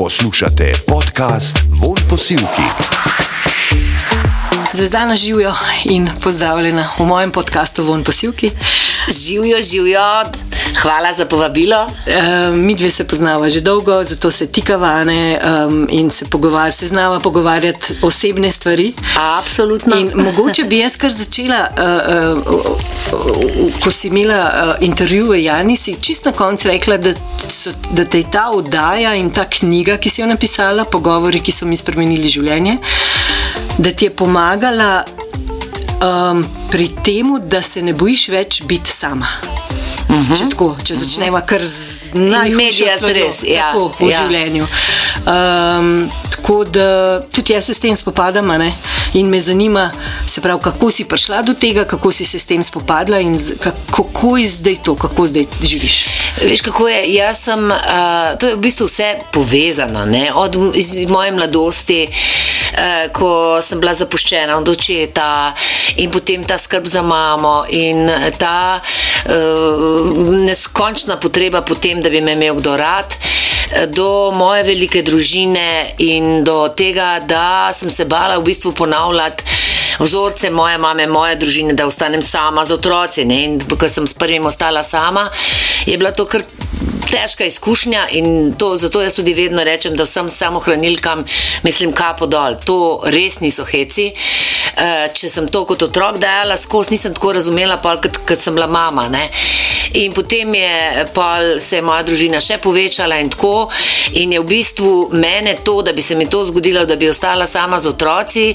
Poslušate podcast Von Posilki. Zvezdana živijo in pozdravljena v mojem podkastu Von Posilki. Živijo, živijo, hvala za povabilo. E, mi dve se poznava že dolgo, zato se tikava ne, um, in se, pogovar, se znava pogovarjati osebne stvari. Absolutno. In mogoče bi jaz kar začela, uh, uh, uh, ko si imela uh, intervju v Jani, si čist na koncu rekla, da, so, da te je ta oddaja in ta knjiga, ki si jo napisala, pogovori, ki so mi spremenili življenje, da ti je pomagala um, pri tem, da se ne bojiš več biti sama. Uh -huh. če, tako, če začnemo kar z najhujšim stvarmi ja, v ja. življenju. Um, tako da tudi jaz se s tem spopadam in me zanima, pravi, kako si prišla do tega, kako si se s tem spopadla in kako je zdaj to, kako zdaj živiš. Veš, kako je? Jaz sem, uh, to je v bistvu vse povezano, ne? od moje mladosti. Eh, ko sem bila zapuščena od očeta in potem ta skrb za mamo in ta uh, neskončna potreba potem, da bi me imel kdo rad. Eh, do moje velike družine in do tega, da sem se bala v bistvu ponavljati vzorce moje mame, moje družine, da ostanem sama z otroci. Ne? In ko sem s prvim ostala sama, je bila to kar težka izkušnja in to, zato jaz tudi vedno rečem, da vsem samohranilkam mislim kapo dol. To res niso heci. Eh, če sem to kot otrok dajala skozi, nisem tako razumela, kot sem bila mama. Ne? In potem je se je moja družina še povečala in tako. In je v bistvu mene to, da bi se mi to zgodilo, da bi ostala sama z otroci,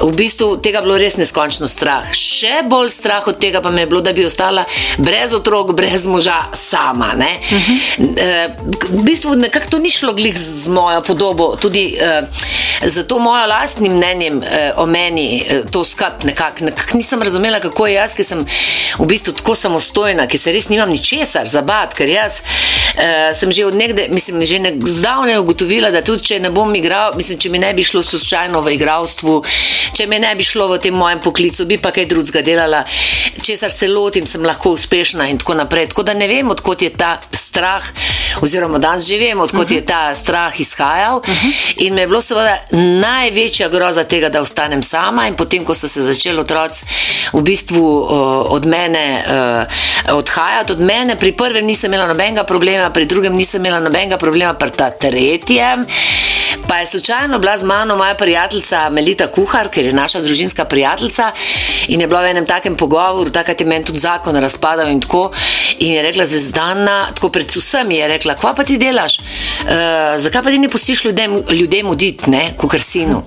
v bistvu tega bilo res neskončno strah. Še bolj strah od tega pa me je bilo, da bi ostala brez otrok, brez moža, sama. Uh -huh. E, v bistvu nekako to ni šlo glih z mojo podobo. Tudi, e, Zato mojo lastnim mnenjem eh, o meni eh, to skrb nekako nekak nisem razumela, kako je jaz, ki sem v bistvu tako samostojna, ki se res nimam ničesar za bat, ker jaz eh, sem že od nekde, mislim, že ne, zdavne ugotovila, da tudi če ne bom igral, mislim, če mi ne bi šlo slučajno v igralstvu, če mi ne bi šlo v tem mojem poklicu, bi pa kaj drugega delala, česar se lotim, sem lahko uspešna in tako naprej. Tako da ne vem, odkot je ta strah, oziroma danes že vem, odkot uh -huh. je ta strah izhajal. Uh -huh. In me je bilo seveda največja groza tega, da ostanem sama. In potem, ko so se začeli otroci v bistvu uh, od mene uh, odhajati, od mene, pri prvem nisem imela nobenega problema, pri drugem nisem imela nobenega problema, pri ta tretjem. Pa je slučajno bila z mano moja prijateljica Melita Kuhar, ker je naša družinska prijateljica in je bila v enem takem pogovoru, takrat je meni tudi zakon razpadal in tako. In je rekla, zvezdana, tako pred vsemi je rekla, kva pa ti delaš, uh, zakaj pa ti ne pustiš ljudem, ljudem oditi, kot sinu.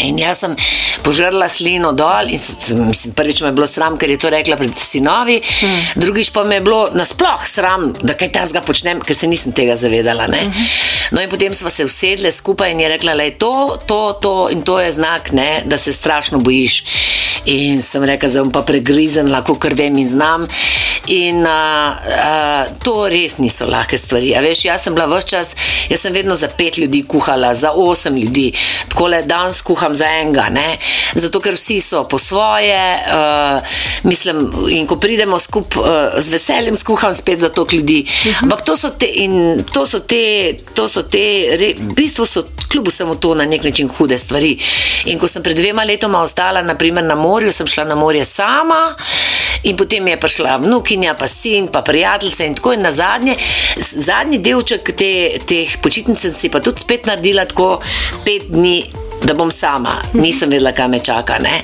In jaz sem požrla slino dol, in mislim, prvič me je bilo sram, ker je to rekla pred sinovi, hmm. drugič pa me je bilo nasploh sram, da kaj tega počnem, ker se nisem tega zavedala. Hmm. No, in potem smo se usedli skupaj in je rekla, da je to, to, to in to je znak, ne, da se strašno bojiš. In sem rekla, da bom pa pregrizen, lahko kar vem in znam. In a, a, to res niso lahke stvari. Veš, jaz sem bila vse čas, jaz sem vedno za pet ljudi kuhala, za osem ljudi, tako le danes kuham za enega. Ne? Zato, ker vsi so po svoje, uh, mislim, in ko pridemo skupaj uh, z veseljem, skuham spet za to ljudi. Mhm. Ampak to so te, in to so te, to so te, re, v bistvu so kljub vsemu to na nek način hude stvari. In ko sem pred dvema letoma ostala, naprimer na morju, sem šla na morje sama. In potem je prišla vnukinja, pa sin, pa prijateljica in tako in na zadnje. Zadnji delček te, teh počitnic si pa tudi spet naredila tako pet dni. Da bom sama, nisem vedela, kaj me čaka. Ne?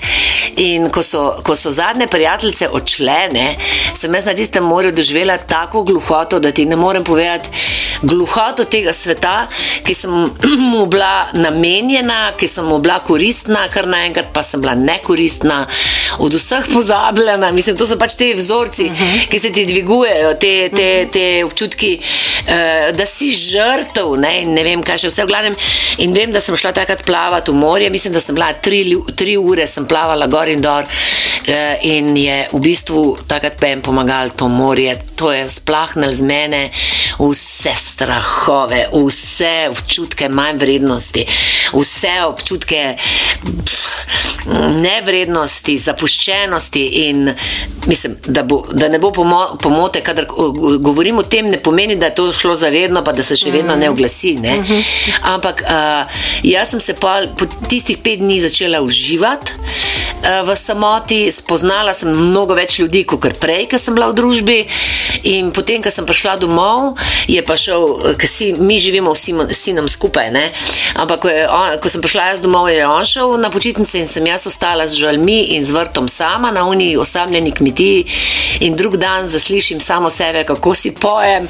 In ko so, ko so zadnje prijateljice odšle, ne, sem jaz na tistem morju doživela tako gluhoto, da ti ne morem povedati gluhoto tega sveta, ki sem mu bila namenjena, ki sem mu bila koristna, kar naenkrat pa sem bila nekoristna, od vseh pozabljena. Mislim, to so pač te vzorci, uh mhm. -huh. ki se ti dvigujejo, te, te, te občutki, uh, da si žrtev. Ne? ne vem, kaj še vse v glavnem. In vem, da sem šla takrat plavati v morje, mislim, da sem bila tri, tri ure, sem plavala gor in dol. Uh, in je v bistvu takrat pa jim pomagalo to morje, to je splahnilo z mene vse strahove, vse občutke manj vrednosti, vse občutke. Pff, nevrednosti, zapuščenosti in mislim, da, bo, da ne bo pomo pomote, kadar govorim o tem, ne pomeni, da je to šlo zavedno, pa da se še vedno ne oglasi. Ne? Ampak uh, jaz sem se pa po tistih pet dni začela uživati. V samoti spoznala sem mnogo več ljudi, kot prej, ker sem bila v družbi. In potem, ko sem prišla domov, je pa šel, ker si, mi živimo vsi sinom skupaj. Ne? Ampak, ko, je, on, ko sem prišla jaz domov, je on šel na počitnice in sem jaz ostala z žalmi in z vrtom sama na uni osamljeni kmetiji. In drug dan zaslišim samo sebe, kako si pojem,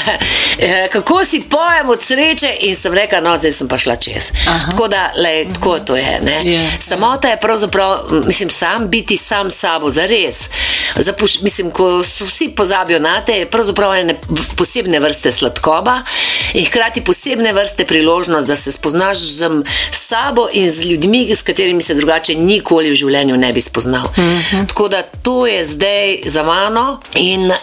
kako si pojem od sreče. In sem rekla, no, zdaj sem pa šla čez. Aha. Tako da, le, tako to je. Yeah. Ja. Samota je pravzaprav, mislim, sam biti sam sabo, za res. Zapuš, mislim, ko so vsi pozabijo na te, je pravzaprav ene posebne vrste sladkoba in hkrati posebne vrste priložnost, da se spoznaš z sabo in z ljudmi, s katerimi se drugače nikoli v življenju ne bi spoznal. Mm -hmm. Tako da to je zdaj za mano in eh,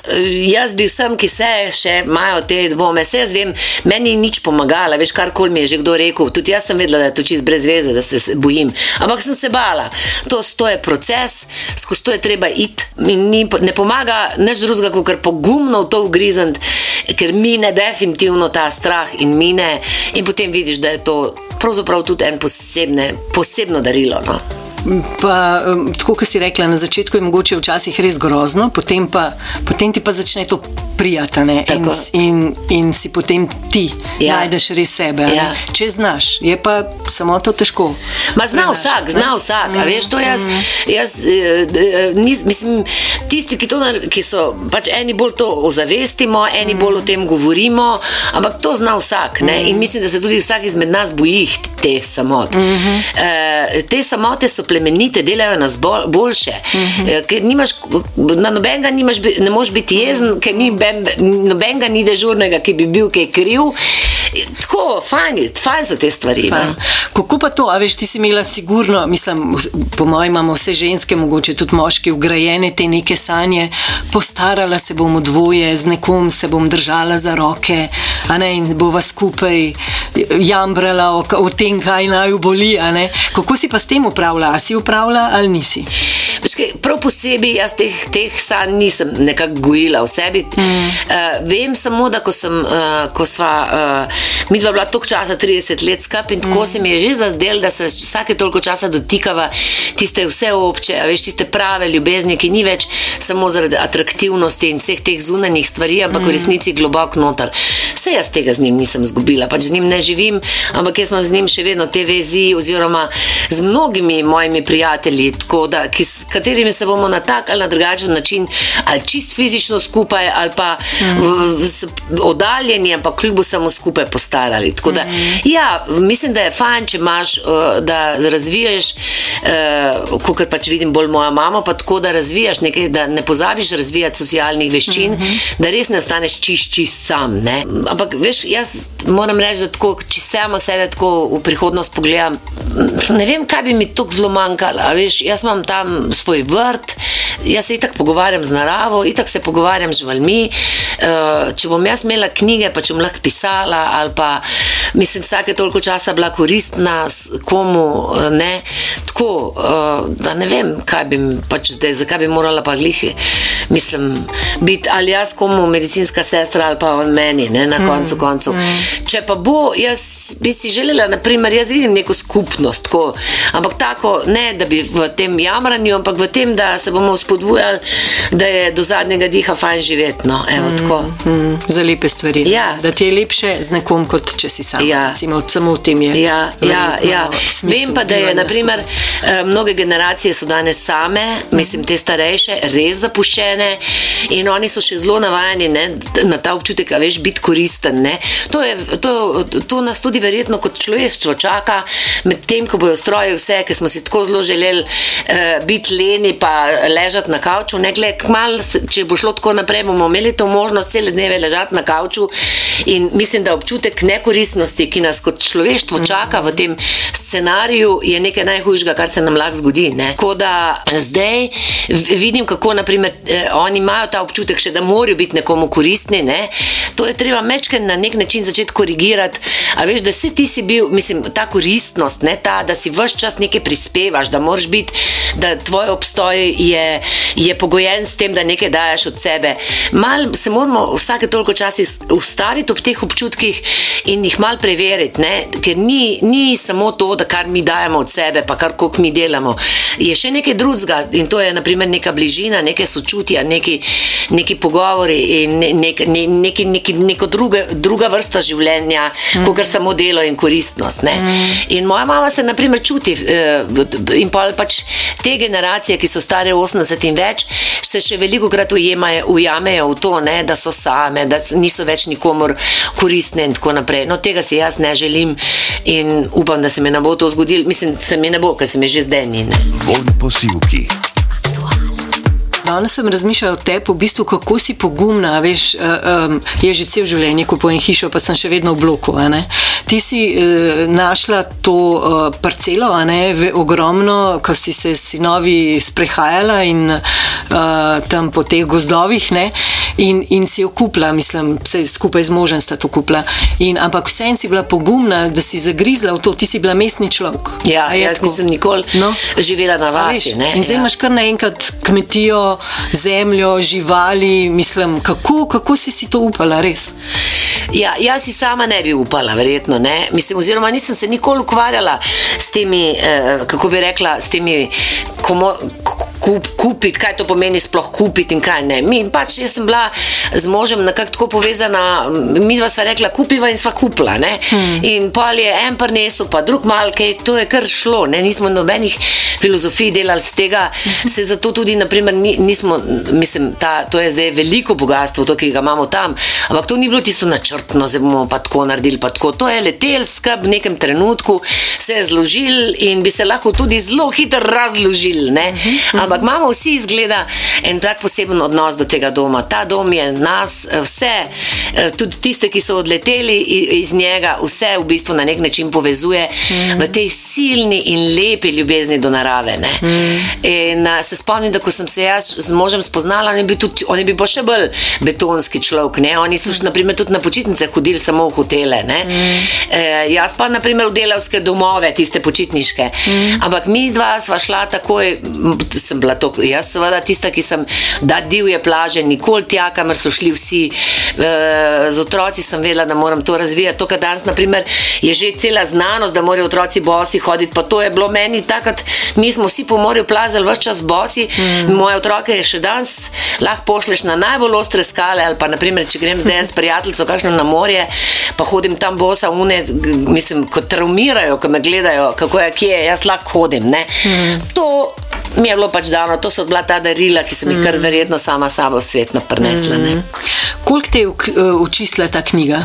jaz bi vsem, ki se še imajo te dvome, se jaz vem, meni ni nič pomagala, veš, karkoli mi je že kdo rekel, tudi jaz sem vedela, da je to čist brez veze, da se bojim, ampak sem se bala. To, to je proces, skozi to je treba iti in ni, ne pomaga nič drugega, kot pogumno v to ugrizniti, ker mine definitivno ta strah in mine, in potem vidiš, da je to pravzaprav tudi en posebne, posebno darilo. No? Pa, tako kot si rekla, na začetku je mogoče včasih res grozno, potem, pa, potem ti pa začne to prijatane in, in, in si potem ti ja. najdeš res sebe. Ja. Če znaš, je pa samo to težko. Ma zna Prenaš, vsak, zna vsak. Mm. Veš, jaz, mm. jaz, eh, nis, mislim, tisti, ki, to, ki so pač eni bolj to ozavestimo, eni mm. bolj o tem govorimo, ampak to zna vsak. Mm. In mislim, da se tudi vsak izmed nas boji teh samot. Mm -hmm. e, te samote so plemenite, delajo nas bolj, boljše. Mm -hmm. Ker nimaš, na nobenega nimaš, ne moreš biti jezen, ker ni noben, nobenega ni dežurnega, ki bi bil kaj kriv. Tako, fajn, fajn so te stvari. No. Kako pa to, a veš, ti si imela sigurno, mislim, po mojem imamo vse ženske, mogoče tudi moški, ugrajene te neke sanje, postarala se bom dvoje, z nekom se bom držala za roke, a ne, in bova skupaj jambrala o, o tem, kaj naj boli, a ne. Kako si pa s tem upravljala, si upravljala ali nisi? Kaj, prav posebej jaz teh, teh sanj nisem nekako gojila v sebi. Mm. Uh, vem samo, da ko, sem, uh, ko sva, uh, mi dva bila toliko časa, 30 let skupaj in tako mm. se mi je že zazdel, da se vsake toliko časa dotikava tiste vse obče, veš, tiste prave ljubezni, ki ni več samo zaradi atraktivnosti in vseh teh zunanjih stvari, ampak mm. v resnici globoko noter. Vse jaz tega z njim nisem zgubila, pač z njim ne živim, ampak jaz imam z njim še vedno te vezi oziroma z mnogimi mojimi prijatelji, tako da, ki, katerimi se bomo na tak ali na drugačen način, ali čist fizično skupaj, ali pa mm. v, v, oddaljeni, ampak kljub vsemu skupaj postarali. Da, mm. ja, mislim, da je fajn, če imaš, uh, da razviješ, uh, kot pač vidim, bolj moja mama, pa tako da razvijaš nekaj, da ne pozabiš razvijati socialnih veščin, mm -hmm. da res ne ostaneš čist, čist sam. Ne? Ampak veš, jaz moram reči, da tako, če samo sebe tako v prihodnost pogledam, ne vem, kaj bi mi tako zelo manjkalo. Veš, jaz imam tam svoj vrt, jaz se itak pogovarjam z naravo, itak se pogovarjam z živalmi. Uh, če bom jaz imela knjige, pa če bom lahko pisala, ali pa mislim, vsake toliko časa bila koristna komu, uh, ne. Tako, uh, da ne vem, kaj bi pač zdaj, zakaj bi morala pa glihi. Mislim, biti ali jaz komu medicinska sestra ali pa on meni, ne, na koncu mm, koncev. Mm. Če pa bo, jaz bi si želela, naprimer, jaz vidim neko skupnost, tako, ampak tako, ne, da bi v tem jamranju, ampak v tem, da se bomo spodbujali, da je do zadnjega diha fajn živeti. No, mm, mm, za lepe stvari. Ja. Da ti je lepše z nekom, kot če si sam. Ja. Recimo, samo v tem je. Ja, ja, ja. Vem pa, da je naprimer, eh, mnoge generacije so danes same, mislim, te starejše, res zapuščene in oni so še zelo navajeni ne, na ta občutek, da veš biti koristen. To, je, to, to nas tudi verjetno kot človeštvo čaka, medtem ko bojo stroji vse, ki smo si tako zelo želeli uh, biti leni, pa ležati na kavču. Ne, gled, kmal, če bo šlo tako naprej, bomo imeli to možnost cele dneve ležati na kavču. In mislim, da občutek nekoristnosti ki nas kot človeštvo čaka v tem scenariju, je nekaj najhujšega, kar se nam lahko zgodi. Ne? Tako da zdaj vidim, kako naprimer, eh, oni imajo ta občutek, še, da morajo biti nekomu koristni. Ne? To je treba mečken na nek način začeti korigirati. A veš, da si ti si bil, mislim, ta koristnost, ne, ta, da si vse čas nekaj prispevaš, da moraš biti, da tvoj obstoj je, je pogojen s tem, da nekaj daš od sebe. Mal se moramo vsake toliko časa ustaviti ob teh občutkih in jih mal preveriti, ne? ker ni, ni samo to, da kar mi dajemo od sebe, pa kar koliko mi delamo. Je še nekaj drugega in to je naprimer neka bližina, neke sočutja, neki, neki pogovori in ne, nek, ne, neki, neki, neko druge, druga vrsta življenja, mm. kot samo delo in koristnost. Mm. In moja mama se naprimer čuti eh, in pa pač te generacije, ki so stare 80 in več, se še veliko krat ujemajo, ujamejo v to, ne, da so same, da niso več nikomor koristne in tako naprej. No, tega si jaz ne želim in upam, da se mi ne bo to zgodilo. Mislim, se mi ne bo, ker se mi že zdaj ni. Ne. Von posilki. Danes sem razmišljala o tebi, v bistvu, kako si pogumna. Veš, uh, um, je že cel življenje kupujem hišo, pa sem še vedno v bloku. Ti si uh, našla to uh, parcelo, v, ogromno, ko si se s sinovi sprehajala in uh, tam po teh gozdovih, ne, in, in si jo kupila, mislim, se skupaj z možem sta to kupila. In, ampak vseeno si bila pogumna, da si zagrizla v to, ti si bila mestni človek. Ja, jaz tako? nisem nikoli No. živela na vasi. veš? In zdaj ja. imaš kar naenkrat kmetijo, zemljo, živali. Mislim, kako, kako si si to upala, res? Ja, jaz si sama ne bi upala, verjetno. Ne? Mislim, oziroma, nisem se nikoli ukvarjala s temi, eh, kako bi rekla, s temi. Komo, kup, kupiti, kaj to pomeni, sploh kupiti in kaj ne. Mi, pač, jaz sem bila z možem nekako tako povezana, mi dva sva rekla, kupiva in sva kupila. Hmm. In pol je en prinesel, pa drug malke, to je kar šlo. Ne? Nismo nobenih filozofij delali z tega, se zato tudi, naprimer, ni, nismo, mislim, ta, to je zdaj veliko bogatstvo, to, ki ga imamo tam, ampak to ni bilo tisto načrtno, zdaj bomo pa tako naredili, pa tako. To je letel skrb v nekem trenutku, se je zložil in bi se lahko tudi zelo hitro razložil. Ne? Ampak imamo vsi izgleda en tak poseben odnos do tega doma. Ta dom je nas, eh, vse, eh, tudi tiste, ki so odleteli iz njega, vse v bistvu na nek način povezuje v tej silni in lepi ljubezni do narave. Ne? In a, se spomnim, da ko sem se jaz z možem spoznala, on je bil, tudi, on je bil še bolj betonski človek. Ne? Oni so mm. naprimer, tudi na počitnice hodili samo v hotele. Mm. E, jaz pa naprimer v delavske domove, tiste počitniške. Mm. Ampak mi dva sva šla takoj, m, sem bila to, jaz seveda tista, ki sem da divje plaže, nikoli tja, kamor so šli vsi. E, z otroci sem vedela, da moram to razvijati. To, kar danes naprimer, je že cela znanost, da morajo otroci bosi hoditi, pa to je bilo meni takrat, mi smo vsi po morju plazali vse čas bosi, mm. moje otroke je še danes lahko pošleš na najbolj ostre skale ali pa naprimer, če grem zdaj s prijateljico kakšno na morje, pa hodim tam bosa, une, mislim, ko traumirajo, ko me gledajo, kako je, kje je, jaz lahko hodim. Ne? Mm. To mi je bilo pač dano, to so bila ta darila, ki sem jih kar verjetno sama sabo v svet naprnesla. Mm. Koliko te je uk- eh, učistila ta knjiga?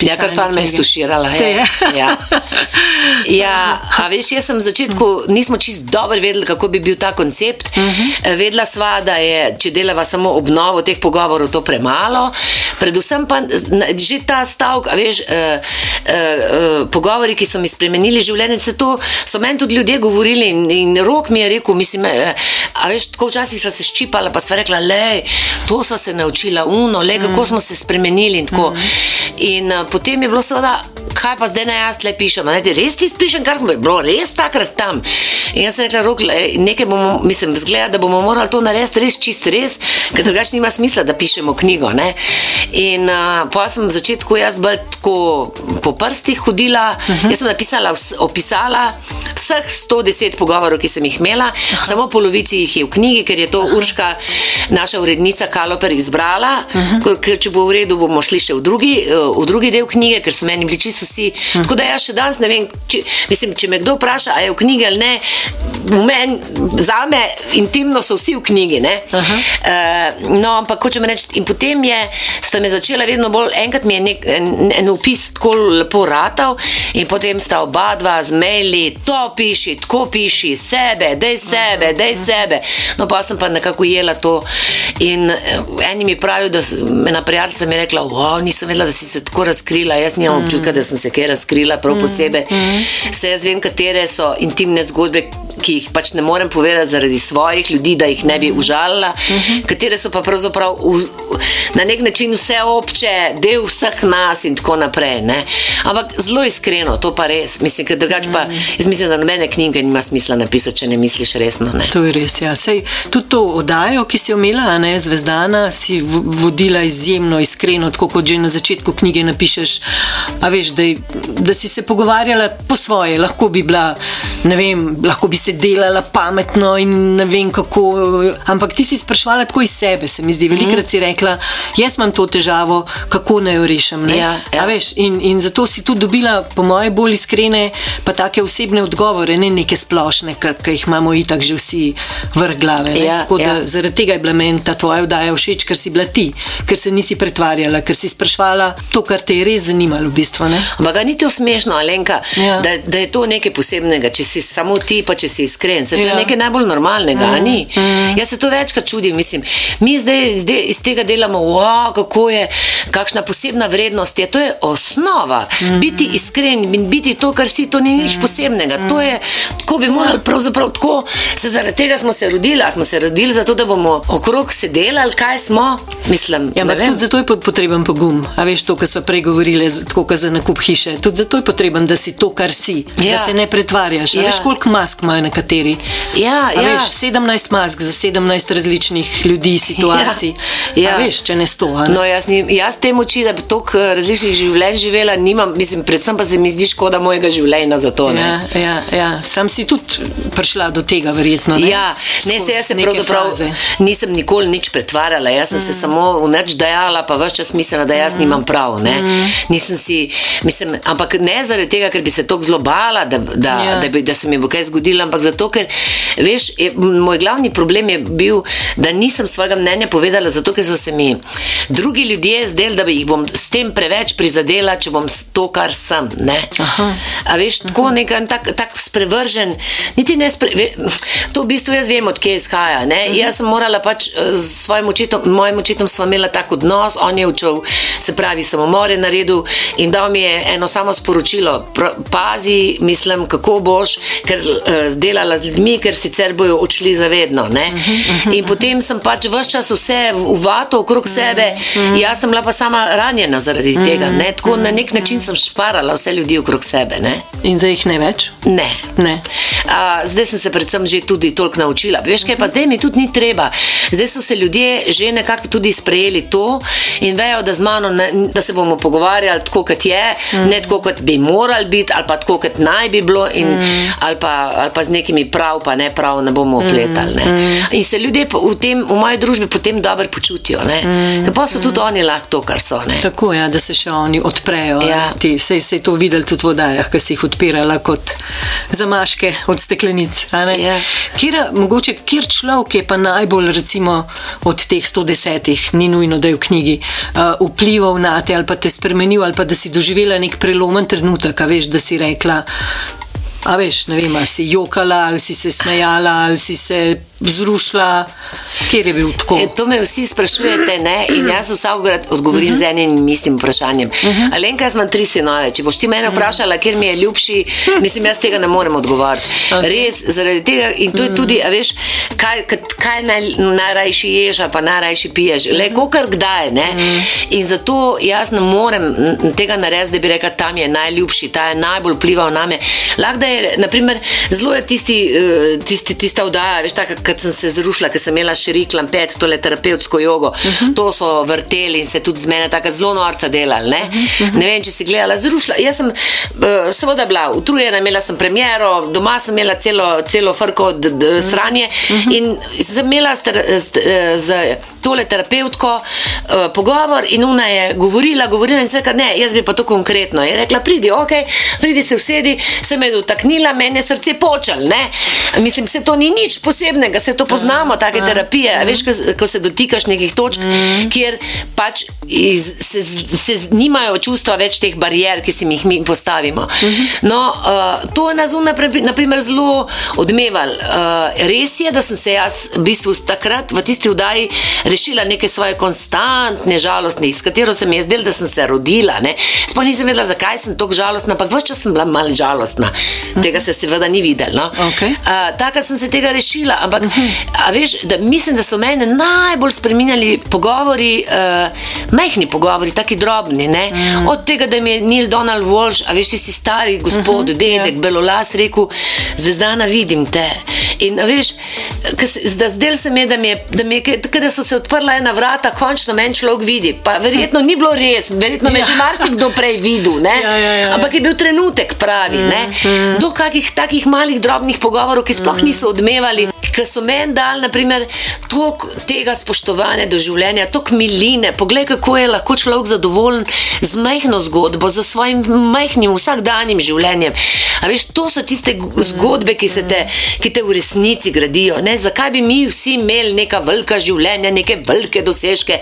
Ja, kar fajn me je stuširala. Ja. je. Ja. ja, a veš, jaz sem v začetku, nismo čist dobro vedeli, kako bi bil ta koncept. Uh -huh. Vedela sva, da je, če delava samo obnovo teh pogovorov, to premalo. Predvsem pa že ta stavek, veš, uh, uh, uh, pogovori, ki so mi spremenili življenje, se to so meni tudi ljudje govorili in, in rok mi je rekel, mislim, eh, a veš, tako včasih sva se ščipala, pa sva rekla, le, to sva se naučila, uno, le, kako smo se spremenili in tako. In uh, potem je bilo seveda, kaj pa zdaj naj jaz le pišem. Ne, res ti pišem, kar smo bilo res takrat tam. In jaz sem rekla, rok, nekaj bomo, mislim, zgleda, da bomo morali to narediti res čist res, ker drugače nima smisla, da pišemo knjigo. Ne? In uh, pa sem v začetku jaz bolj tako po prstih hodila, uh -huh. jaz sem napisala, vs, opisala vseh 110 pogovorov, ki sem jih imela, Aha. samo polovici jih je v knjigi, ker je to Aha. Urška, naša urednica Kaloper izbrala, uh -huh. ker če bo v redu, bomo šli še v drugi, eh, v drugi del knjige, ker so meni bili čisto vsi. Uh -huh. Tako da jaz še danes ne vem, če, mislim, če me kdo vpraša, a je v knjigi ali ne, v meni, za me intimno so vsi v knjigi. ne. Uh, no, ampak hočem reči, in potem je, sta me začela vedno bolj, enkrat mi je nek, en, en opis tako lepo ratal, in potem sta oba dva z maili, to piši, tako piši, sebe, dej sebe, dej sebe. No, pa sem pa nekako jela to. In eh, eni mi pravijo, da s- ena prijateljica mi je rekla, wow, nisem vedela, da si se tako razkrila, jaz nimam občutka, da sem se kaj razkrila prav posebej. Se jaz vem, katere so intimne zgodbe, ki jih pač ne morem povedati zaradi svojih ljudi, da jih ne bi užalila, katere so pa pravzaprav v, na nek način vse obče, del vseh nas in tako naprej. Ne? Ampak zelo iskreno, to pa res. Mislim, ker drugače pa, jaz mislim, da nobene knjige nima smisla napisati, če ne misliš resno. Ne? To je res, ja. Sej, tudi to oddajo, ki si jo imela, a ne Zvezdana, si vodila izjemno iskreno, tako kot že na začetku knjige napišeš. A veš, da, da si se pogovarjala po svoje, lahko bi bila, ne vem, lahko bi se delala pametno in ne vem kako. Ampak ti si sprašvala tako iz sebe, se mi zdi. Velikrat si rekla, jaz imam to težavo, kako naj jo rešim. ne?" Ja, ja. A veš, in, in zato si tudi dobila, po moje, bolj iskrene, pa take osebne odgovore, ne neke splošne, ki jih imamo itak že vsi vrh glave. ne. Ja, Tako ja. zaradi tega je bila meni ta tvoja vdaja všeč, ker si bila ti, ker se nisi pretvarjala, ker si sprašvala to, kar te je res zanimalo v bistvu. Ne? Ampak ga ni to smešno, Alenka, Ja. da, da je to nekaj posebnega, če si samo ti, pa če si iskren. Se to Ja. je nekaj najbolj normalnega, mm. ni? Mm. Jaz se to večkrat čudim, mislim. Mi zdaj, zdaj iz tega delamo, wow, kako je, kakšna posebna vrednost je. To je osnova. Mm. Biti iskren in biti to, kar si, to ni nič posebnega. To je, tako bi morali pravzaprav tako, se zaradi tega smo se rodili, smo se rodili zato, da bomo okrog sedeli ali kaj smo. Mislim, Ja, ampak tudi zato je po- potreben pogum. A veš to, kar smo prej govorili, tako kot za nakup hiše. Tudi zato je potreben, da si to, kar si, Ja. da se ne pretvarjaš. Ja. veš, koliko mask imajo nekateri. Ja, A ja. Veš, 17 mask za 17 različnih ljudi, situacij. Ja. Ja. Ja. A veš, če ne sto. ne? No, jaz, nim, jaz te moči, da bi toliko eh, različnih življenj živela, nimam, mislim, predvsem pa se mi zdi škoda mojega življenja za to. Ne? Ja, ja, ja. Sam si tudi prišla do tega, verjetno. Ne? Ja, ne, se jaz se pravzaprav faze. nisem nikoli nič pretvarjala, jaz sem mm. se samo v nič dajala, pa vse čas mislila, da jaz mm. nimam prav. Ne? Mm. Nisem si, mislim, ampak ne zaradi tega, ker bi se tako zelo bala, da, da, Ja. ja. da, bi, da se mi bo kaj zgodilo, ampak zato, ker, veš, je, moj glavni problem je bil, da nisem svojega mnenja povedala, zato ker so se mi drugi ljudje zdeli, da bi jih bom s tem preveč prizadela, če bom to, kar sem. A veš, tako nek tak, tak sprevržen, niti ne spre, ve, to v bistvu jaz vem, odkje izhaja. Ne? Jaz sem morala pač eh, s svojim očetom, mojim očetom smo imela tak odnos, on je učil, se pravi, samomor je naredil in dal mi je eno samo sporočilo, pazi, mislim, kako boš, ker uh, delala z ljudmi, ker sicer bojo odšli zavedno. Ne? In potem sem pač vse čas vse v v vato okrog sebe, jaz sem bila pa sama ranjena zaradi tega. Ne? Tako na nek način sem šparala vse ljudi okrog sebe. Ne? In zdaj jih ne več? Ne. Ne. A, zdaj sem se predvsem že tudi toliko naučila. Veš kaj, pa zdaj mi tudi ni treba. Zdaj so se ljudje že nekako tudi sprejeli to in vejo, da z mano, ne, da se bomo pogovarjali tako, kot je, mm. ne tako, kot bi morali biti, ali pa tako, kot naj bi bilo, in, mm. Ali, pa, ali pa z nekimi prav, pa ne prav, ne bomo opletali. Ne. Mm. In se ljudje v, tem, v moji družbi potem dobro počutijo. Mm. Ker pa so tudi oni lahko to, kar so. Ne. Tako je, ja, da se še oni odprejo. Ja. Ti se je to videl tudi v vodajah, ki si jih odpirala kot zamaške od steklenic. Ja. Kjera, mogoče, kjer človek je pa najbolj, recimo, od teh 110, ni nujno, da je v knjigi, uh, vplival na te ali pa te spremenil, ali pa da si doživela nek prelomen trenutek, veš, da si rekla. A veš, ne vem, ali si jokala, ali si se smejala, ali si se zrušila, kjer je bil tako. E, to me vsi sprašujete, ne? in jaz vsakokrat odgovorim z enim istim vprašanjem. Alenka, jaz imam tri sinove. Če boš ti mene vprašala, kjer mi je ljubši, mislim, jaz tega ne morem odgovoriti. Ok. Res, zaradi tega in to je tudi, a veš, kaj, kaj- naj, najrajši ješ, pa najrajši piješ. Le, kokar kdaj, ne? In zato jaz ne morem tega narediti, da bi rekla, tam je najljubši, ta je najbolj vplival na me. Lahko je, naprimer, zelo je tisti, eh, tisti, tista vdaja, veš, tako, kad sem se zrušila, ker sem imela širik lampet, tole terapevtsko jogo, uh -huh. to so vrteli in se tudi z mene tako zelo norca delali. Ne? Uh -huh. ne vem, če si gledala, zrušila. Jaz sem uh, seveda bila utrujena, imela sem premjero, doma sem imela celo, celo frko od d- sranje uh -huh. in sem imela s, ter- s, z tole terapevtko uh, pogovor in ona je govorila, govorila in se rekla, ne, jaz bi pa to konkretno. Je rekla, pridi, ok, pridi se usedi, se me je dotaknila, meni je srce počel, ne. Mislim, se to ni nič posebnega, se to poznamo, take terapije, a veš, ko, ko se dotikaš nekih točk, kjer pač iz, se, se nimajo čustva več teh barijer, ki si jih mi postavimo. No, uh, to je nas zunaj, naprimer, zelo odmeval. Uh, res je, da sem se jaz v bistvu takrat v tisti vdaji rešila neke svoje konstantne žalostne, iz katero sem jaz del, da sem se rodila. Ne. Sploh nisem vedela, zakaj sem tako žalostna, ampak več čas sem bila malo žalostna. Tega se seveda ni videl. No. Okej. Uh, Takrat sem se tega rešila, ampak a veš, da mislim, da so mene najbolj spremenjali pogovori, uh, majhni pogovori, taki drobni. Ne? Od tega, da mi je Neil Donald Walsh, a veš, ti si stari gospod, dedek, belolas, rekel, zvezdana, vidim te. In veš, ke se- da zdel se mi je, da, mi je, da, mi je, da so se odprla ena vrata, končno meni človek vidi. Pa verjetno ni bilo res, verjetno me je že marsikdo prej videl, ne? Ja, ja, ja. ampak je bil trenutek pravi. Mm, Do kakih takih malih drobnih pogovorov, ki sploh niso odmevali, ker so meni dali, naprimer, toliko tega spoštovanja do življenja, toliko miline. Poglej, kako je lahko človek zadovoljen z majhno zgodbo, z svojim majhnim vsakdanjim življenjem. A veš, to so tiste g- zgodbe, ki, se te, ki te v resnici gradijo. Ne? Zakaj bi mi vsi imeli neka velika življenja, neke velike dosežke?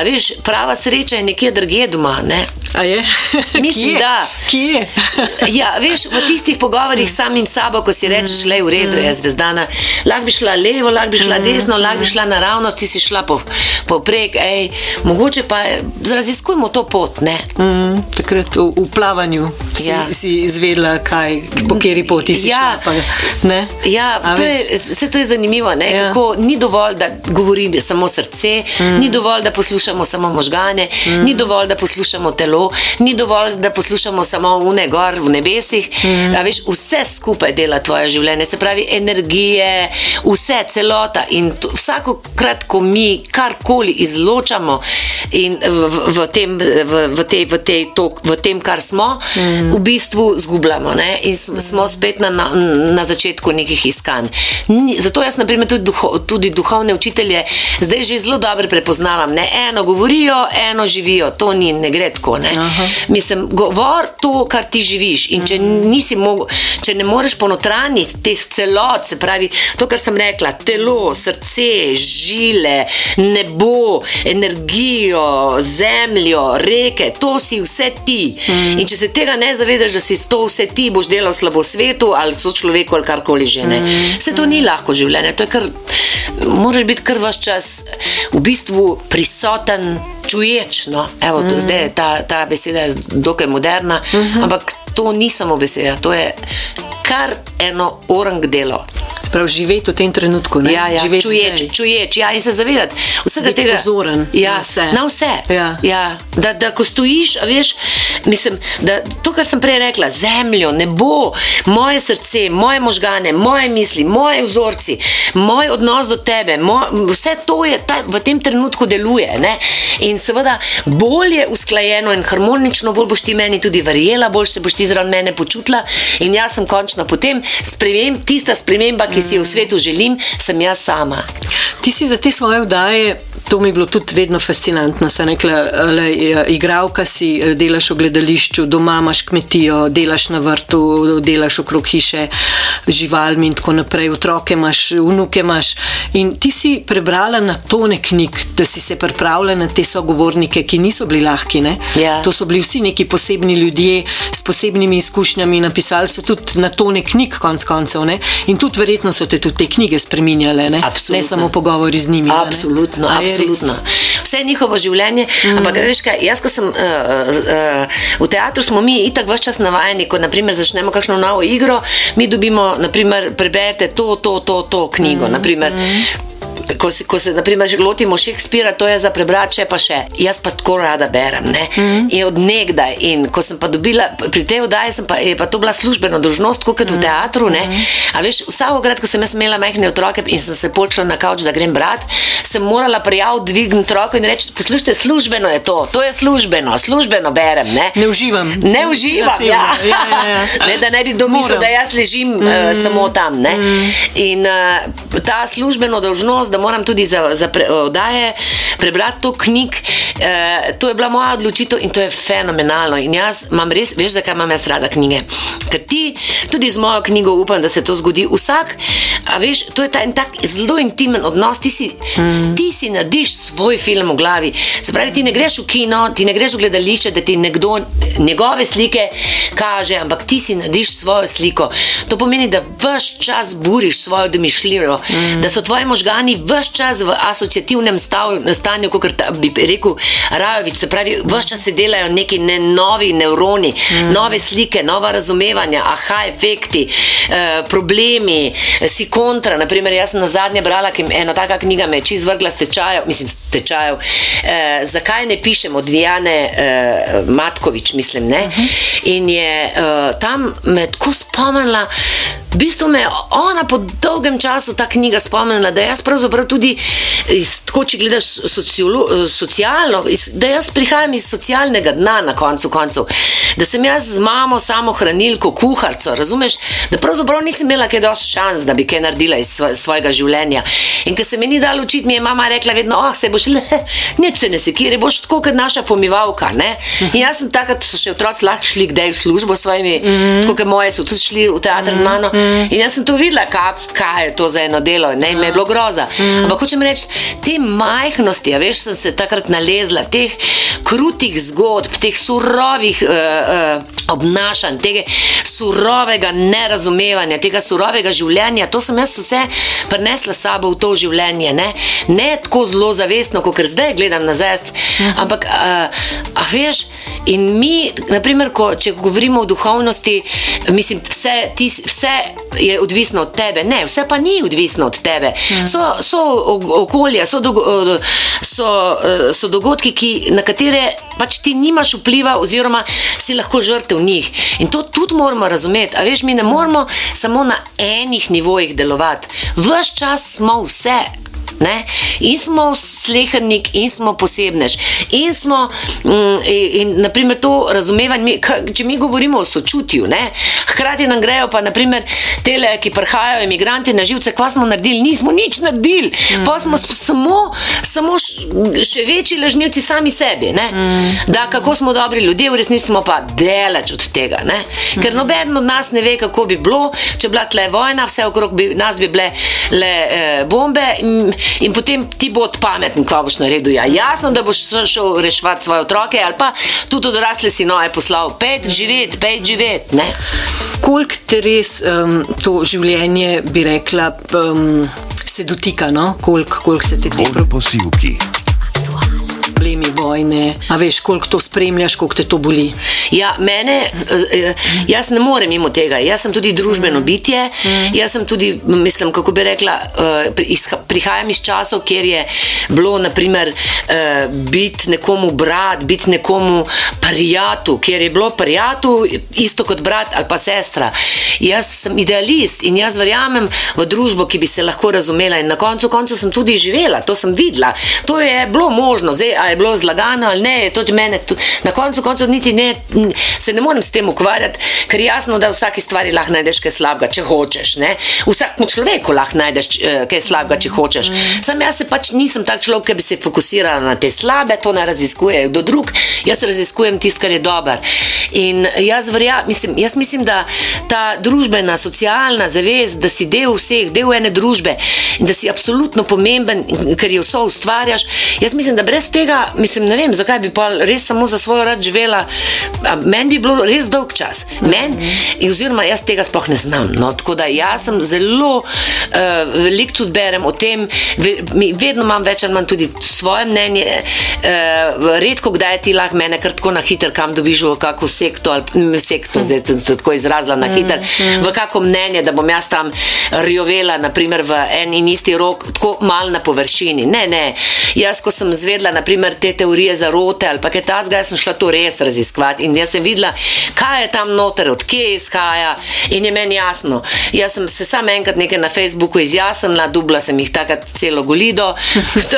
A veš, prava sreča je nekje drugje doma. Ne? Mislim, Kje? da. Kje? Ja, veš, v tistih pogovorih s samim sabo, ko si rečeš, le v redu je zvezdana, lahko bi šla levo, lahko bi šla desno, lahko bi šla naravnost, ti si šla po, poprek, ej, mogoče pa raziskujmo to pot, ne? Mm, takrat v, v plavanju si, Ja. si izvedela, kaj, po kateri poti si Ja. šla. Pa, ne? Ja, A to veš? je, vse to je zanimivo. Ne? Ja. Kako ni dovolj, da govori samo srce, mm. ni dovolj, da poslušamo samo možgane, mm. ni dovolj, da poslušamo telo, ni dovolj, da poslušamo samo une gor v nebesih. Mm. A, veš, vse skupaj dela tvoje življenje, se pravi energije, vse celota. In to, vsakokrat, ko mi karkoli izločamo in v, v, tem, v, v, tej, v, tej, to, v tem, kar smo, mm. v bistvu zgubljamo ne? in s- smo spet na, na, na začetku nekih iskanj. Zato jaz, na primer, tudi, duho, tudi duhovne učitelje zdaj že zelo dobro prepoznavam. Ne? Eno govorijo, eno živijo, to ni, ne gre tako. Ne? Mislim, govor to, kar ti živiš. In če, nisi mogel, če ne moreš ponotranji teh celot, se pravi, to, kar sem rekla, telo, srce, žile, nebo, energijo, zemljo, reke, to si vse ti. Mm. In če se tega ne zavedaš, da si to vse ti, boš delal slabo svetu ali so človeku ali karkoli že. Ne. Vse to ni lahko življenje, to je kar, moraš biti kar vaš čas v bistvu prisoten. Čuječ, no, evo, to, mm. zdaj je ta, ta beseda je dokaj moderna, mm -hmm. ampak to ni samo beseda, to je kar eno orang delo. Prav živeti v tem trenutku. Ne? Ja, ja, živeti čuječ, zdaj. čuječ, ja, in se zavedati vsega Biti tega. pozoren ja, na vse. Na vse. Ja. Ja, da, da, ko stojiš, veš, mislim, da to, kar sem prej rekla, zemljo, nebo, moje srce, moje možgane, moje misli, moje vzorci, moj odnos do tebe, moj, vse to je ta, v tem trenutku deluje. Ne? In seveda, bolj je usklajeno in harmonično, bolj boš ti meni tudi verjela, bolj se boš ti zraven mene počutila. In jaz sem končno potem spremem, tista sprememba, ki si jo v svetu želim, sem jaz sama. Ti si za te svoje vdaje, to mi je bilo tudi vedno fascinantno. Sem rekla, le, igralka si, eh, delaš v gledališču, doma imaš kmetijo, delaš na vrtu, delaš okrog hiše z živalmi in tako naprej, otroke imaš, vnuke imaš. In ti si prebrala na tone knjig, da si se pripravila na te sogovornike, ki niso bili lahki. ne. Ja. To so bili vsi neki posebni ljudje s posebnimi izkušnjami, napisali so tudi na tone knjig, konc koncev. Ne? In tudi verjetno so te tudi te knjige spreminjale, ne, Absolutno. ne samo pogovori z njimi. Absolutno, absolutno. Vse njihovo življenje, mm. ampak veš kaj, jaz, ko sem uh, uh, v teatru, smo mi itak vse čas navajeni, ko naprimer začnemo kakšno novo igro, mi dobimo, naprimer, preberite to, to, to, to knjigo. Mm. Naprimer, Ko se, ko se naprimer, lotimo Šekspira, to je za prebrati, če pa še. Jaz pa tako rada berem. Mm -hmm. In od nekdaj. In ko sem pa dobila, pri tej oddaji pa, je pa to bila službena dožnost, kot mm -hmm. v teatru. Ne? A veš, vsakokrat, ko sem imela majhne otroke in sem se počela na kavč, da grem brat, sem morala prijav dvigniti roko in reči: Poslušajte, službeno je to, to je službeno, službeno berem. Ne, Ne uživam. Ne uživam, Zasebno. ja. Ja, ja, ja. ne, da ne bi kdo mislil, da jaz ležim mm. uh, samo tam. Ne? Mm. In uh, ta službeno dolžnost, da moram tudi za, za pre, oddaje prebrati to knjig, uh, to je bila moja odločitev in to je fenomenalno. In jaz imam res, veš, zakaj imam jaz rada knjige. Ker ti, tudi z mojo knjigo, upam, da se to zgodi. Vsak, a veš, to je ta en tak zelo intimen odnos. Ti si, mm. ti si narediš svoj film v glavi. Se pravi, ti ne greš v kino, ti ne greš v gledališče, da ti nekdo njegove slike kaže, ampak ti si narediš svojo sliko. To pomeni, da vse čas buriš svojo domišljijo, mm. da so tvoji možgani vse čas v asociativnem stav, stanju, kot bi rekel Rajovič. Se pravi, vse čas se delajo neki ne, novi nevroni, mm. nove slike, nova razumevanja, aha, efekti, eh, problemi, si kontra. Naprimer, jaz sem na zadnje brala ena taka knjiga, me je čez vrgla stečajev, mislim, stečajev. Eh, zakaj ne pišem od Diane eh, Matkovič, mislim, ne? Uh mhm. -huh. In je eh, tam me tako spomnila. V bistvu me ona po dolgem času ta knjiga spomnila, da jaz pravzaprav tudi, iz, tako če gledaš sociolo, socialno, iz, da jaz prihajam iz socialnega dna na koncu koncev, da sem jaz z mamo samo hranilko, kuharco, razumeš, da pravzaprav nisem imela kaj dosti šans, da bi kaj naredila iz svojega življenja. In ker se mi ni dalo učiti, mi je mama rekla vedno, oh, se boš le, nič se ne sekiri, boš tako kot naša pomivalka, ne? In jaz sem takrat, so še otroci lahko šli kdaj v službo s svojimi, mm -hmm. tako kot moje so tudi šli v teater mm -hmm. z mano. Mm. In jaz sem to videla, kak, kaj je to za eno delo, ne me je bilo groza. Mm. Ampak hočem reči, te majhnosti, ja, veš, sem se takrat nalezla, teh krutih zgodb, teh surovih uh, uh, obnašanj, tega surovega nerazumevanja, tega surovega življenja, to sem jaz vse prenesla sabo v to življenje. Ne, ne tako zelo zavestno, kot zdaj gledam nazaj, mm. ampak, uh, a veš, in mi, naprimer, ko, če govorimo o duhovnosti, mislim, vse, tis, vse je odvisno od tebe. Ne, vse pa ni odvisno od tebe. Ja. So, so okolje, so, do, so, so dogodki, ki, na katere pač ti nimaš vpliva, oziroma si lahko žrtev njih. In to tudi moramo razumeti. A veš, mi ne moramo samo na enih nivojih delovati. Ves čas smo vse. Ne? In smo slehrnik, in smo posebnež. In smo, mm, in, naprimer, to razumevanje, če mi govorimo o sočutju, ne? hkrati nam grejo pa, naprimer, tele, ki prihajajo, imigranti na živce, kva smo naredili, nismo nič naredili, mm. pa smo samo, samo še večji lažnivci sami sebi. Mm. Da, kako smo dobri ljudje, v resnici smo pa daleč od tega. Ne? Ker mm. noben od nas ne ve, kako bi bilo, če bi bila tle vojna, vse okrog bi, nas bi bile le eh, bombe. In, in potem ti bo pameten, ko boš naredil. Ja, jasno, da boš šel reševati svoje otroke, ali pa tudi odrasle si noje poslal, pet živeti, pet živeti. Koliko te res um, to življenje, bi rekla, um, se dotika, no? koliko kolik se ti tiče? Posilki problemi vojne, a veš, koliko to spremljaš, koliko te to boli. Ja, mene, eh, jaz ne morem mimo tega. Jaz sem tudi družbeno bitje. Jaz sem tudi, mislim, kako bi rekla, eh, prihajam iz časov, kjer je bilo, naprimer, eh, biti nekomu brat, biti nekomu prijatu, kjer je bilo prijatu isto kot brat ali pa sestra. Jaz sem idealist in jaz verjamem v družbo, ki bi se lahko razumela. In na koncu, koncu sem tudi živela, to sem videla. To je bilo možno. Zdaj, je bilo zlagano ali ne, tudi mene. Tudi, na koncu, koncu niti ne, se ne morem s tem ukvarjati, ker je jasno, da v vsaki stvari lahko najdeš kaj slabega, če hočeš. Ne? Vsakmu človeku lahko najdeš eh, kaj slabega, če hočeš. Sam jaz pač nisem tak človek, ki bi se fokusirala na te slabe, to ne raziskujejo kdo drug, jaz raziskujem tisto, kar je dober. In jaz, verja, mislim, jaz mislim, da ta družbena, socialna zavest, da si del vseh, del ene družbe in da si absolutno pomemben, ker jo vso ustvarjaš, jaz mislim, da brez tega, mislim, ne vem, zakaj bi pa res samo za svojo rad živela. Meni bi bilo res dolg čas. Men, mm -hmm. Oziroma, jaz tega sploh ne znam. No, tako da jaz sem zelo uh, velik tudi berem o tem, vedno imam več ali manj tudi svoje mnenje. Uh, redko kdaj ti lahko mene kar tako na hiter kam dobiš v kakšno sekto, ali sekto, zdaj sem se tako izrazila na hiter, mm -hmm. v kakšno mnenje, da bom jaz tam rjovela, naprimer v en in isti rok, tako mal na površini. Ne, ne. Jaz, ko sem zvedla, naprimer, te teorije zarote ali pa kaj takega, sem šla to res raziskovati in jaz sem videla, kaj je tam noter, odkje izhaja in je meni jasno. Jaz sem se sam enkrat nekaj na Facebooku izjasnila, dubla sem jih takrat celo golido,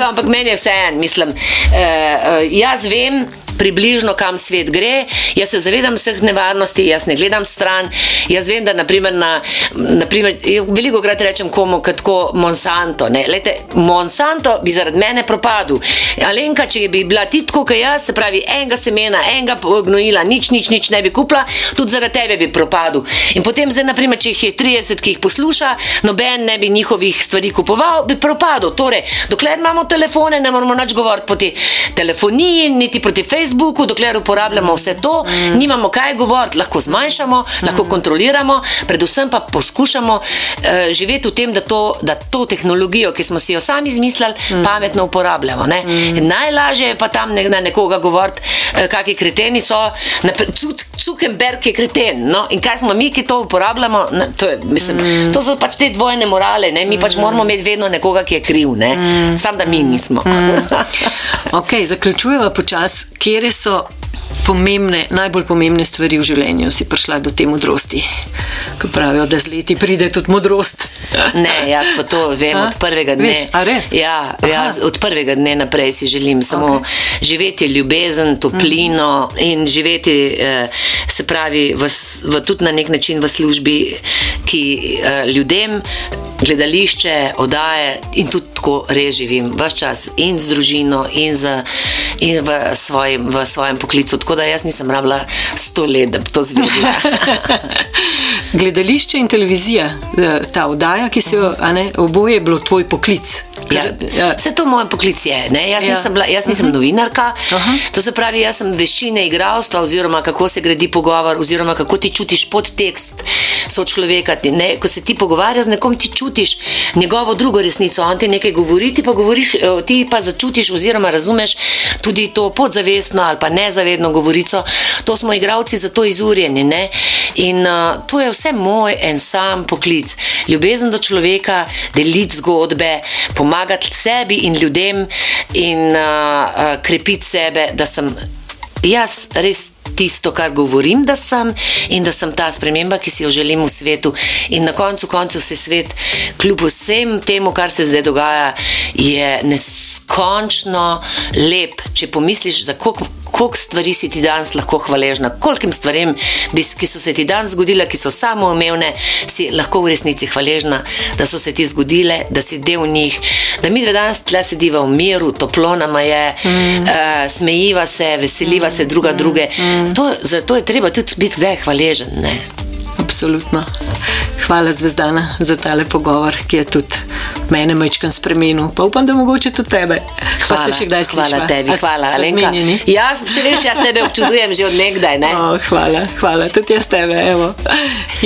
ampak meni je vse en, mislim, eh, eh, jaz vem, približno kam svet gre. Jaz se zavedam vseh nevarnosti, jaz ne gledam stran. Jaz vem, da naprimer na, naprimer, veliko krat rečem komu, kot ko Monsanto. Ne. Lejte, Monsanto bi zaradi mene propadel. Alenka, če bi bila ti tako, kot jaz, se pravi, enega semena, enega gnojila, nič, nič, nič ne bi kupila, tudi zaradi tebe bi propadel. In potem, zdaj, naprimer, če jih je 30, ki jih posluša, noben ne bi njihovih stvari kupoval, bi propadel. Torej, dokler imamo telefone, ne moramo nič govoriti proti telefoniji, niti proti Facebooku, dokler uporabljamo vse to, mm. nimamo kaj govoriti, lahko zmanjšamo, mm. lahko kontroliramo, predvsem pa poskušamo uh, živeti v tem, da to, da to tehnologijo, ki smo si jo sami izmislili, mm. pametno uporabljamo. Mm. Najlažje je pa tam ne, na nekoga govoriti, uh, kakšni kreteni so. Zuckerberg je kreten. No? In kaj smo mi, ki to uporabljamo? Na, to, je, mislim, mm. to so pač te dvojne morale. Ne? Mi pač mm. moramo imeti vedno nekoga, ki je kriv. Ne? Mm. Sam da mi nismo. Mm. okay, zaključujemo počasi, kje so pomembne, najbolj pomembne stvari v življenju, si prišla do te modrosti. Ko pravijo, da z leti pride tudi modrost. ne, jaz pa to vem a? od prvega dne. Veš, ja, jaz od prvega dne naprej si želim samo okay. živeti ljubezen, toplino mm. in živeti, eh, se pravi, v, v, tudi na nek način v službi, ki eh, ljudem gledališče, oddaje in tudi tako res živim, vse čas in z družino, in, z, in v, svojim, v svojem poklicu. Tako da jaz nisem rabila sto let, da bi to zvedela. gledališče in televizija, eh, ta oddaja, ki si jo, ne, oboje je bilo tvoj poklic. Ja, ja. Vse to moj poklic je. Jaz ja. nisem, bila, jaz nisem uh mhm. -huh. novinarka. Uh -huh. To se pravi, jaz sem veščine igralstva, oziroma kako se gradi pogovor, oziroma kako ti čutiš podtekst so človeka. Ne, ko se ti pogovarjaš z nekom, ti čutiš njegovo drugo resnico. On ti nekaj govori, ti pa, govoriš, eh, ti pa začutiš, oziroma razumeš tudi to podzavestno ali pa nezavedno govorico. To smo igravci za to izurjeni. Ne? In uh, to je vse moj en sam poklic. Ljubezen do človeka, deliti zgodbe, pomagati sebi in ljudem in uh, uh, krepiti sebe, da sem jaz res tisto, kar govorim, da sem in da sem ta sprememba, ki si jo želim v svetu. In na koncu koncev se svet, kljub vsem temu, kar se zdaj dogaja, je neskončno lep, če pomisliš, za koliko koliko stvari si ti danes lahko hvaležna, kolikim stvarem, ki so se ti danes zgodile, ki so samo umevne, si lahko v resnici hvaležna, da so se ti zgodile, da si del njih, da mi dve danes tle sediva v miru, toplo nama je, mm. uh, smejiva se, veseliva mm. se druga mm. druge. Mm. To, zato je treba tudi biti kdaj hvaležen. Ne? Absolutno. Hvala, Zvezdana, za tale pogovor, ki je tudi mene majčkam spremenil. Pa upam, da mogoče tudi tebe. Hvala, pa se še kdaj slišiš. Hvala tebi, hvala. Jaz se veš, jaz tebe občudujem že od nekdaj. Ne? Oh, hvala, hvala, tudi jaz tebe. Evo.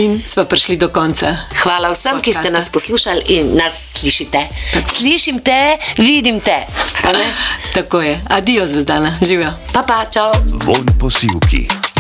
In smo prišli do konca. Hvala vsem, Podcasta. ki ste nas poslušali in nas slišite. Slišim te, vidim te. Tako je. Adijo, Zvezdana. Živijo. Pa pa, čau. Von posilki.